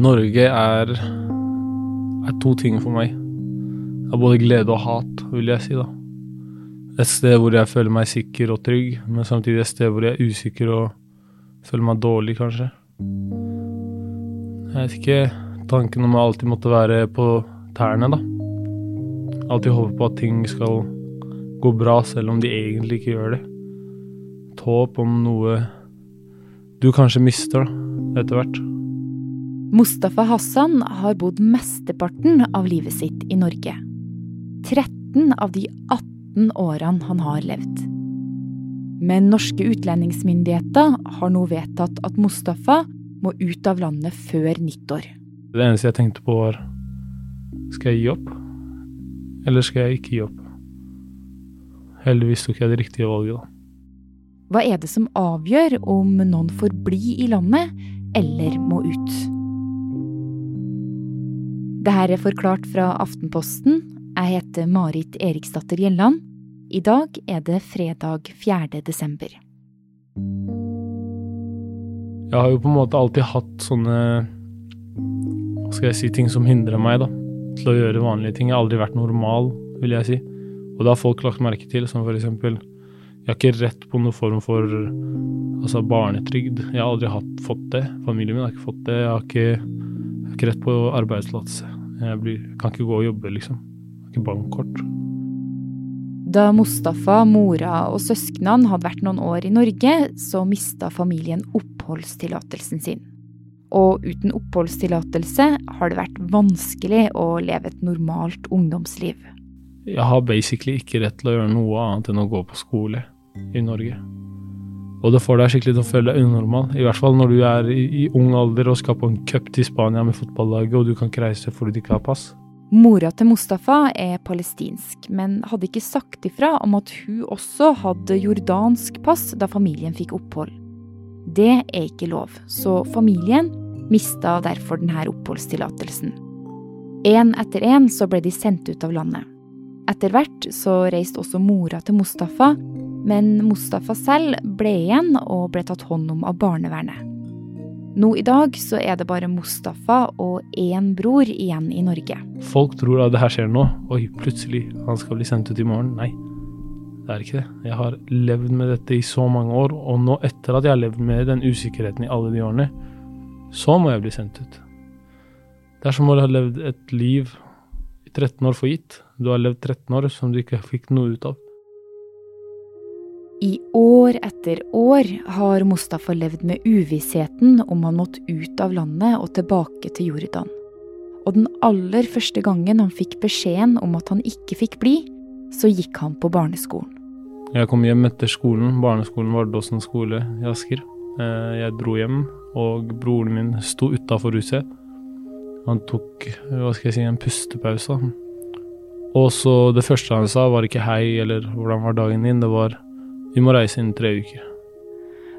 Norge er, er to ting for meg. Det er både glede og hat, vil jeg si, da. Et sted hvor jeg føler meg sikker og trygg, men samtidig et sted hvor jeg er usikker og føler meg dårlig, kanskje. Jeg vet ikke Tanken om å alltid måtte være på tærne, da. Alltid håpe på at ting skal gå bra, selv om de egentlig ikke gjør det. Et håp om noe du kanskje mister, da, etter hvert. Mustafa Hassan har bodd mesteparten av livet sitt i Norge. 13 av de 18 årene han har levd. Men norske utlendingsmyndigheter har nå vedtatt at Mustafa må ut av landet før nyttår. Det eneste jeg tenkte på, var skal jeg gi opp, eller skal jeg ikke gi opp? Heldigvis tok jeg det riktige valget, da. Hva er det som avgjør om noen får bli i landet eller må ut? Det her er forklart fra Aftenposten. Jeg heter Marit Eriksdatter Gjelland. I dag er det fredag 4. desember. Jeg har jo på en måte alltid hatt sånne Hva skal jeg si ting som hindrer meg da, til å gjøre vanlige ting. Jeg har aldri vært normal, vil jeg si. Og det har folk lagt merke til, som for eksempel Jeg har ikke rett på noen form for altså barnetrygd. Jeg har aldri hatt, fått det. Familien min har ikke fått det. Jeg har ikke, ikke rett på arbeidstillatelse. Jeg blir, kan ikke gå og jobbe, liksom. Jeg har ikke bankkort. Da Mustafa, mora og søsknene hadde vært noen år i Norge, så mista familien oppholdstillatelsen sin. Og uten oppholdstillatelse har det vært vanskelig å leve et normalt ungdomsliv. Jeg har basically ikke rett til å gjøre noe annet enn å gå på skole i Norge. Og det får deg skikkelig til å føle deg unormal. I hvert fall når du er i, i ung alder og skal på en cup til Spania med fotballaget, og du kan ikke reise fordi du ikke har pass. Mora til Mustafa er palestinsk, men hadde ikke sagt ifra om at hun også hadde jordansk pass da familien fikk opphold. Det er ikke lov, så familien mista derfor denne oppholdstillatelsen. Én etter én så ble de sendt ut av landet. Etter hvert så reiste også mora til Mustafa, men Mustafa selv ble igjen og ble tatt hånd om av barnevernet. Nå i dag så er det bare Mustafa og én bror igjen i Norge. Folk tror at det her skjer nå. Oi, plutselig, han skal bli sendt ut i morgen. Nei, det er ikke det. Jeg har levd med dette i så mange år, og nå etter at jeg har levd med den usikkerheten i alle de årene, så må jeg bli sendt ut. Det er som å ha levd et liv i 13 år for gitt. Du har levd 13 år som du ikke fikk noe ut av. I år etter år har Mustafa levd med uvissheten om han måtte ut av landet og tilbake til Jordan. Og den aller første gangen han fikk beskjeden om at han ikke fikk bli, så gikk han på barneskolen. Jeg kom hjem etter skolen. Barneskolen var Dåsen skole i Asker. Eh, jeg dro hjem, og broren min sto utafor huset. Han tok hva skal jeg si, en pustepause. Og så det første han sa, var ikke hei eller hvordan var dagen din, det var vi må reise innen tre uker.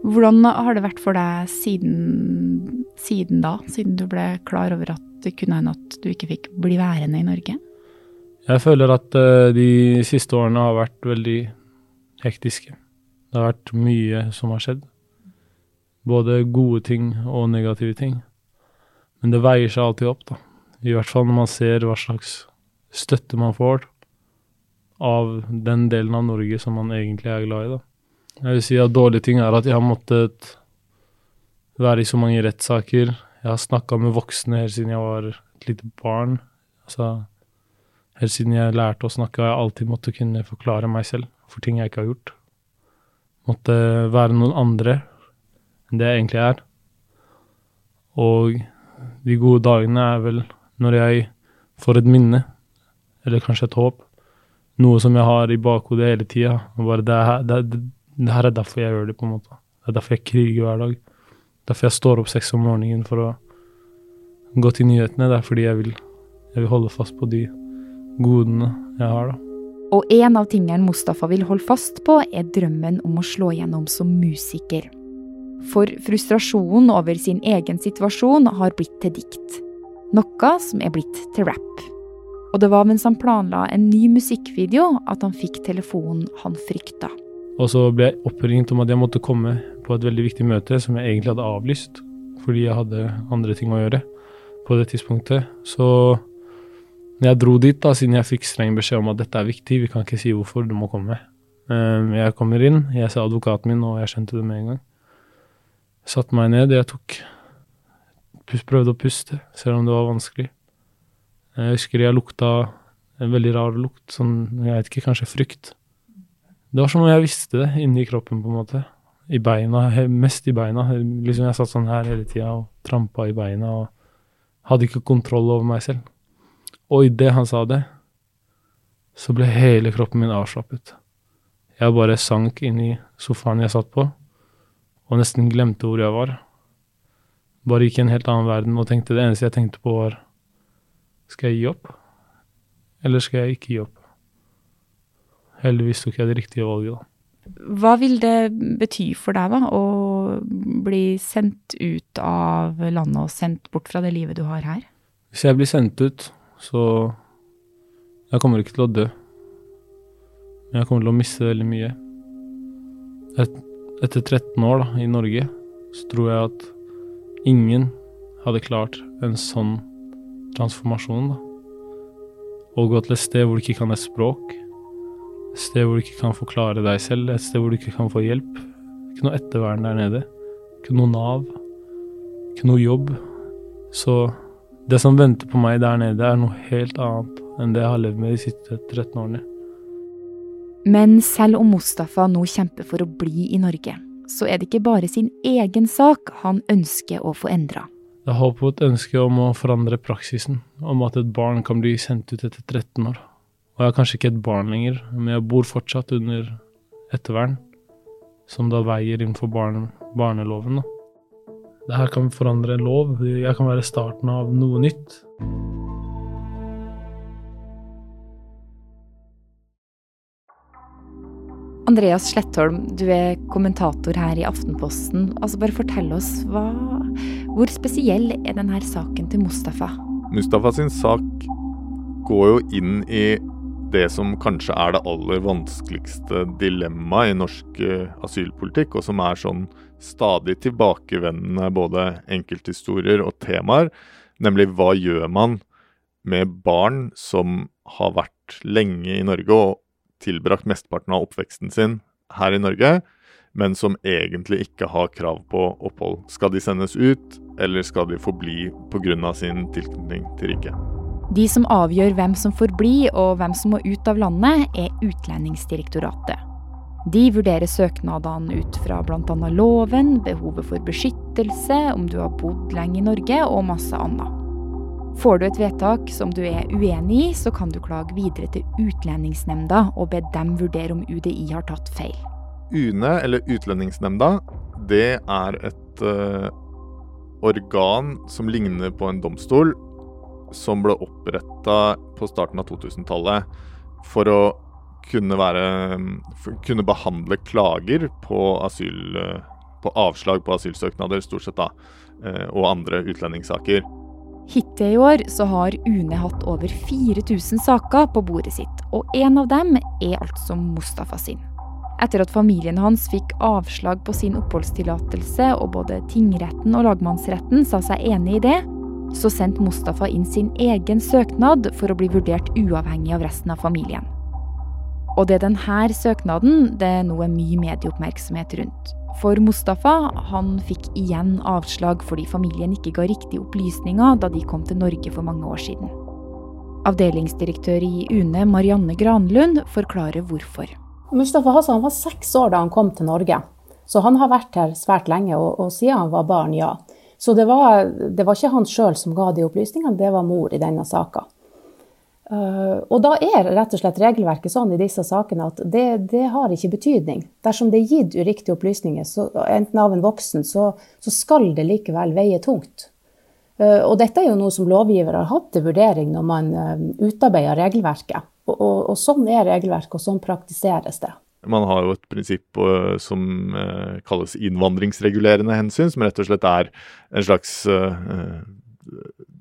Hvordan har det vært for deg siden, siden da, siden du ble klar over at det kunne hende at du ikke fikk bli værende i Norge? Jeg føler at uh, de siste årene har vært veldig hektiske. Det har vært mye som har skjedd. Både gode ting og negative ting. Men det veier seg alltid opp, da. I hvert fall når man ser hva slags støtte man får av den delen av Norge som man egentlig er glad i. da. Jeg vil si at dårlige ting er at jeg har måttet være i så mange rettssaker. Jeg har snakka med voksne helt siden jeg var et lite barn. Altså, helt siden jeg lærte å snakke, har jeg alltid måttet kunne forklare meg selv for ting jeg ikke har gjort. Måtte være noen andre enn det jeg egentlig er. Og de gode dagene er vel når jeg får et minne, eller kanskje et håp, noe som jeg har i bakhodet hele tida. Det, det, det, det, her er derfor jeg gjør det, på en måte. Det er derfor jeg kriger hver dag. Derfor jeg står opp seks om morgenen for å gå til nyhetene. Det er fordi jeg vil, jeg vil holde fast på de godene jeg har, da. Og en av tingene Mustafa vil holde fast på, er drømmen om å slå gjennom som musiker. For frustrasjonen over sin egen situasjon har blitt til dikt. Noe som er blitt til rap. Og det var mens han planla en ny musikkvideo at han fikk telefonen han frykta. Og så ble jeg oppringt om at jeg måtte komme på et veldig viktig møte som jeg egentlig hadde avlyst fordi jeg hadde andre ting å gjøre. på det tidspunktet. Så jeg dro dit, da, siden jeg fikk streng beskjed om at dette er viktig, vi kan ikke si hvorfor, du må komme. Um, jeg kommer inn, jeg ser advokaten min, og jeg skjønte det med en gang. Jeg Satte meg ned, jeg tok Prøvde å puste, selv om det var vanskelig. Jeg husker jeg lukta en veldig rar lukt, sånn, jeg vet ikke, kanskje frykt. Det var som om jeg visste det inni kroppen, på en måte. I beina, mest i beina. Liksom jeg satt sånn her hele tida og trampa i beina og hadde ikke kontroll over meg selv. Og idet han sa det, så ble hele kroppen min avslappet. Jeg bare sank inn i sofaen jeg satt på, og nesten glemte hvor jeg var. Bare gikk i en helt annen verden og tenkte det eneste jeg tenkte på, var Skal jeg gi opp? Eller skal jeg ikke gi opp? Heldigvis tok jeg det riktige valget, da. Hva vil det bety for deg, da, å bli sendt ut av landet og sendt bort fra det livet du har her? Hvis jeg blir sendt ut, så Jeg kommer ikke til å dø. Men jeg kommer til å miste veldig mye. Et, etter 13 år da, i Norge, så tror jeg at ingen hadde klart en sånn transformasjon. da. Å gå til et sted hvor du ikke kan et språk, et sted hvor du ikke kan forklare deg selv, et sted hvor du ikke kan få hjelp. Ikke noe ettervern der nede. Ikke noe Nav. Ikke noe jobb. Så det som venter på meg der nede, er noe helt annet enn det jeg har levd med de siste 13 årene. Men selv om Mustafa nå kjemper for å bli i Norge, så er det ikke bare sin egen sak han ønsker å få endra. Det er håp og et ønske om å forandre praksisen, om at et barn kan bli sendt ut etter 13 år. Og jeg er kanskje ikke et barn lenger, men jeg bor fortsatt under ettervern, som da veier innenfor barne, barneloven. Da. Det her kan forandre en lov. Jeg kan være starten av noe nytt. Andreas Slettholm, du er kommentator her i Aftenposten. Altså Bare fortell oss, hva, hvor spesiell er denne saken til Mustafa? Mustafa sin sak går jo inn i det som kanskje er det aller vanskeligste dilemmaet i norsk uh, asylpolitikk, og som er sånn stadig tilbakevendende både enkelthistorier og temaer, nemlig hva gjør man med barn som har vært lenge i Norge og tilbrakt mesteparten av oppveksten sin her i Norge, men som egentlig ikke har krav på opphold. Skal de sendes ut, eller skal de forbli pga. sin tilknytning til riket? De som avgjør hvem som får bli og hvem som må ut av landet, er Utlendingsdirektoratet. De vurderer søknadene ut fra bl.a. loven, behovet for beskyttelse, om du har bodd lenge i Norge og masse annet. Får du et vedtak som du er uenig i, så kan du klage videre til Utlendingsnemnda og be dem vurdere om UDI har tatt feil. UNE, eller Utlendingsnemnda, det er et uh, organ som ligner på en domstol, som ble oppretta på starten av 2000-tallet for å kunne, være, kunne behandle klager på, asyl, på avslag på asylsøknader, stort sett, da, eh, og andre utlendingssaker. Hittil i år så har UNE hatt over 4000 saker på bordet sitt, og en av dem er altså Mustafa sin. Etter at familien hans fikk avslag på sin oppholdstillatelse, og både tingretten og lagmannsretten sa seg enig i det, så sendte Mustafa inn sin egen søknad for å bli vurdert uavhengig av resten av familien. Og det er denne søknaden det nå er mye medieoppmerksomhet rundt. For Mustafa han fikk igjen avslag fordi familien ikke ga riktige opplysninger da de kom til Norge for mange år siden. Avdelingsdirektør i UNE Marianne Granlund forklarer hvorfor. Mustafa Hassan var seks år da han kom til Norge, så han har vært her svært lenge, og, og siden han var barn, ja. Så det var, det var ikke han sjøl som ga de opplysningene, det var mor i denne saka. Uh, og da er rett og slett regelverket sånn i disse sakene at det, det har ikke betydning. Dersom det er gitt uriktige opplysninger, så, enten av en voksen, så, så, skal det likevel veie tungt. Uh, og dette er jo noe som lovgiver har hatt til vurdering når man uh, utarbeider regelverket. Og, og, og sånn er regelverket, og sånn praktiseres det. Man har jo et prinsipp som kalles innvandringsregulerende hensyn, som rett og slett er en slags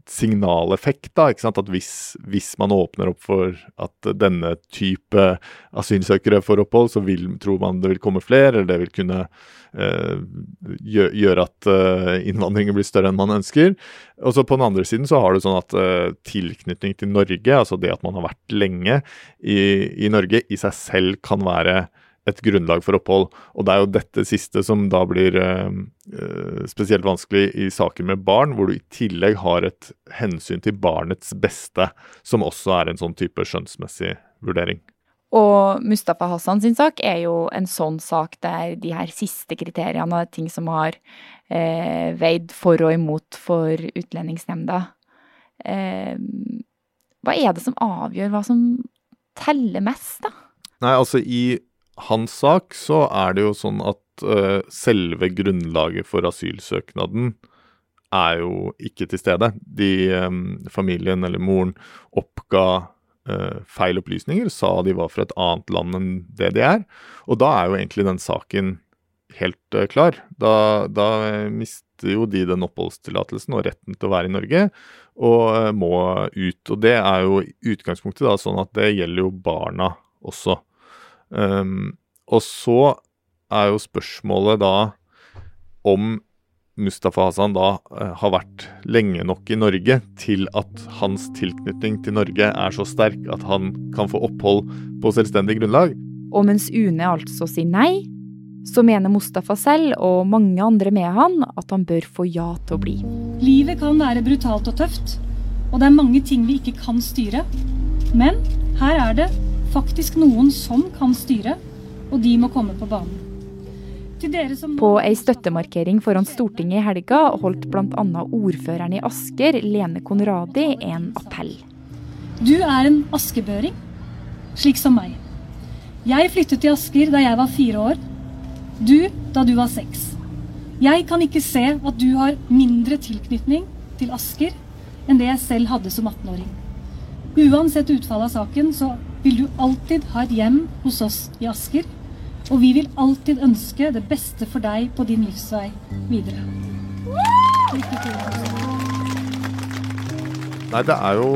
signaleffekt. da, ikke sant? At hvis, hvis, man åpner opp for at denne type asylsøkere får opphold, så vil, tror man det vil komme flere, eller det vil kunne eh, gjøre at eh, innvandringen blir større enn man ønsker. Og så På den andre siden så har du sånn at eh, tilknytning til Norge, altså det at man har vært lenge i, i Norge, i seg selv kan være et grunnlag for opphold. Og det er jo dette siste som da blir eh, eh, spesielt vanskelig i saker med barn, hvor du i tillegg har et hensyn til barnets beste, som også er en sånn type skjønnsmessig vurdering. Og Mustafa Hassan sin sak er jo en sånn sak der de her siste kriteriene er ting som har eh, veid for og imot for Utlendingsnemnda. Eh, hva er det som avgjør hva som teller mest, da? Nei, altså i hans sak så er det jo sånn at uh, selve grunnlaget for asylsøknaden er jo ikke til stede. De, um, familien eller moren oppga uh, feil opplysninger, sa de var fra et annet land enn det de er. Og da er jo egentlig den saken helt uh, klar. Da, da mister jo de den oppholdstillatelsen og retten til å være i Norge, og må ut. Og det er jo utgangspunktet da sånn at det gjelder jo barna også. Um, og så er jo spørsmålet da om Mustafa Hasan da uh, har vært lenge nok i Norge til at hans tilknytning til Norge er så sterk at han kan få opphold på selvstendig grunnlag. Og mens UNE altså sier nei, så mener Mustafa selv og mange andre med han at han bør få ja til å bli. Livet kan være brutalt og tøft, og det er mange ting vi ikke kan styre. Men her er det faktisk noen som kan styre, og de må komme på banen. På ei støttemarkering foran Stortinget i helga holdt bl.a. ordføreren i Asker, Lene Konradi, en appell. Du er en askebøring, slik som meg. Jeg flyttet til Asker da jeg var fire år. Du da du var seks. Jeg kan ikke se at du har mindre tilknytning til Asker enn det jeg selv hadde som 18-åring. Uansett utfall av saken, så vil du alltid ha et hjem hos oss i Asker. Og vi vil alltid ønske det beste for deg på din livsvei videre. Nei, det er jo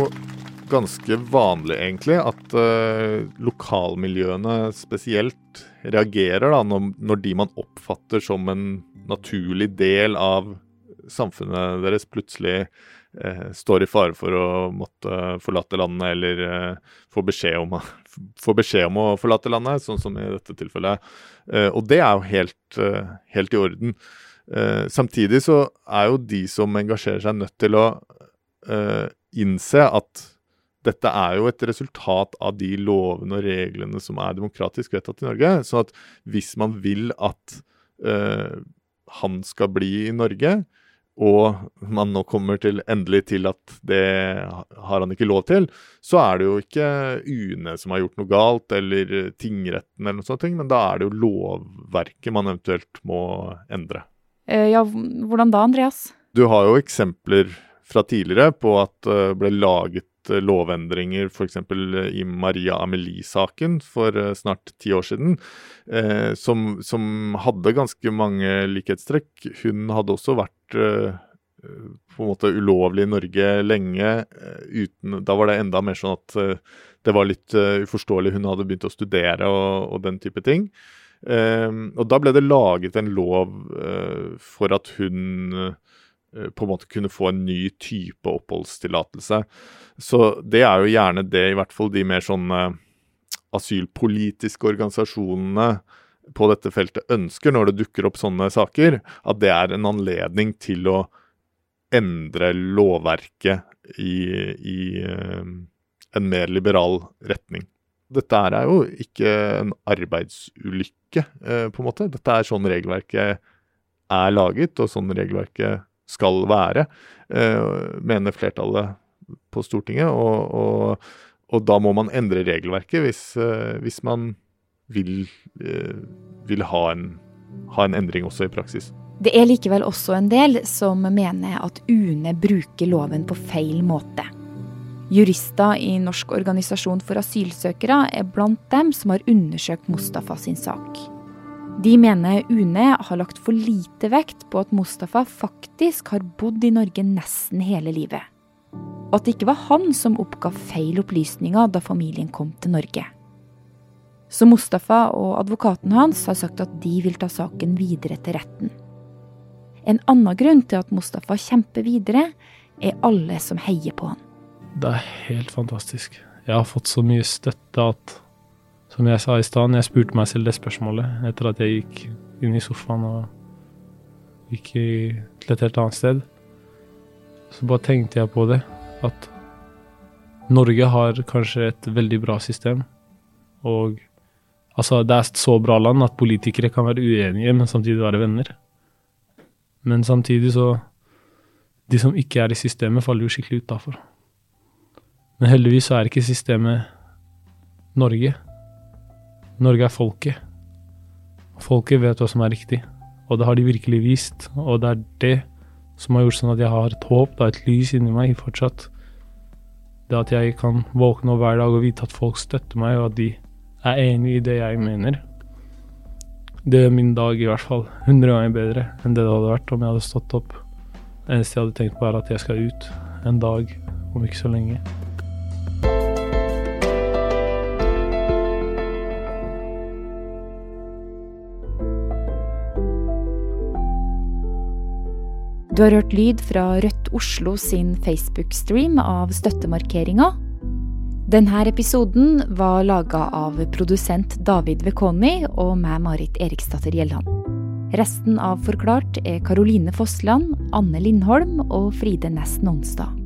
ganske vanlig, egentlig, at uh, lokalmiljøene spesielt reagerer da, når, når, de man oppfatter som en naturlig del av samfunnet deres, plutselig eh, står i fare for å måtte forlate landet eller eh, få, beskjed om, få, beskjed om, å forlate landet, sånn som i dette tilfellet. Eh, og det er jo helt, eh, helt i orden. Eh, samtidig så er jo de som engasjerer seg, nødt til å eh, innse at dette er jo et resultat av de lovene og reglene som er demokratisk vedtatt i Norge. Så at hvis man vil at han skal bli i Norge, og man nå kommer til, endelig til at det har han ikke lov til, så er det jo ikke UNE som har gjort noe galt, eller tingretten eller noe sånt, men da er det jo lovverket man eventuelt må endre. Eh, ja, hvordan da, Andreas? Du har jo eksempler fra tidligere på at det uh, ble laget lovendringer f.eks. i Maria Amelie-saken for uh, snart ti år siden, eh, som, som, hadde ganske mange likhetstrekk. Hun hadde også vært eh, på en måte ulovlig i Norge lenge. Eh, uten, da var det enda mer sånn at eh, det var litt uforståelig. Hun hadde begynt å studere og, og den type ting. Og da ble det laget en lov for at hun på en måte kunne få en ny type oppholdstillatelse. Så det er jo gjerne det, i hvert fall de mer sånn asylpolitiske organisasjonene på dette feltet ønsker når det dukker opp sånne saker, at det er en anledning til å endre lovverket i, i uh, en mer liberal retning. Dette er jo ikke en arbeidsulykke, på en måte. Dette er sånn regelverket er laget, og sånn regelverket skal være, uh, mener flertallet på Stortinget. og, og og da må man endre regelverket hvis, uh, hvis man vil, uh, vil ha, en, ha, en, endring også i praksis. Det er likevel også en del som mener at UNE bruker loven på feil måte. Jurister i Norsk organisasjon for asylsøkere er blant dem som har undersøkt Mustafa sin sak. De mener UNE har lagt for lite vekt på at Mustafa faktisk har bodd i Norge nesten hele livet. og at det ikke var han som oppga feil opplysninger da familien kom til Norge. Så Mustafa og advokaten hans har sagt at de vil ta saken videre til retten. En annen grunn til at Mustafa kjemper videre, er alle som heier på han. Det er helt fantastisk. Jeg har fått så mye støtte at Som jeg sa i stad, jeg spurte meg selv det spørsmålet etter at jeg gikk inn i sofaen og gikk til et helt annet sted. Så bare tenkte jeg på det, at Norge har kanskje et veldig bra system. Og altså, det er et så bra land at politikere kan være uenige, men samtidig være venner. Men samtidig så De som ikke er i systemet, faller jo skikkelig utafor. Men heldigvis så er ikke systemet Norge. Norge er folket. Folket vet hva som er riktig, og det har de virkelig vist. Og det er det som har gjort sånn at jeg har et håp, da, et lys inni meg fortsatt. Det at jeg kan våkne hver dag og vite at folk støtter meg, og at de er enig i det jeg mener. Det gjør min dag i hvert fall hundre ganger bedre enn det det hadde vært om jeg hadde stått opp. Det eneste jeg hadde tenkt på, er at jeg skal ut en dag om ikke så lenge. Du har hørt lyd fra Rødt Oslo sin Facebook-stream av støttemarkeringa. Denne episoden var laga av produsent David Vekoni og meg, Marit Eriksdatter Gjelland. Resten av Forklart er Karoline Fossland, Anne Lindholm og Fride Næss Nonstad.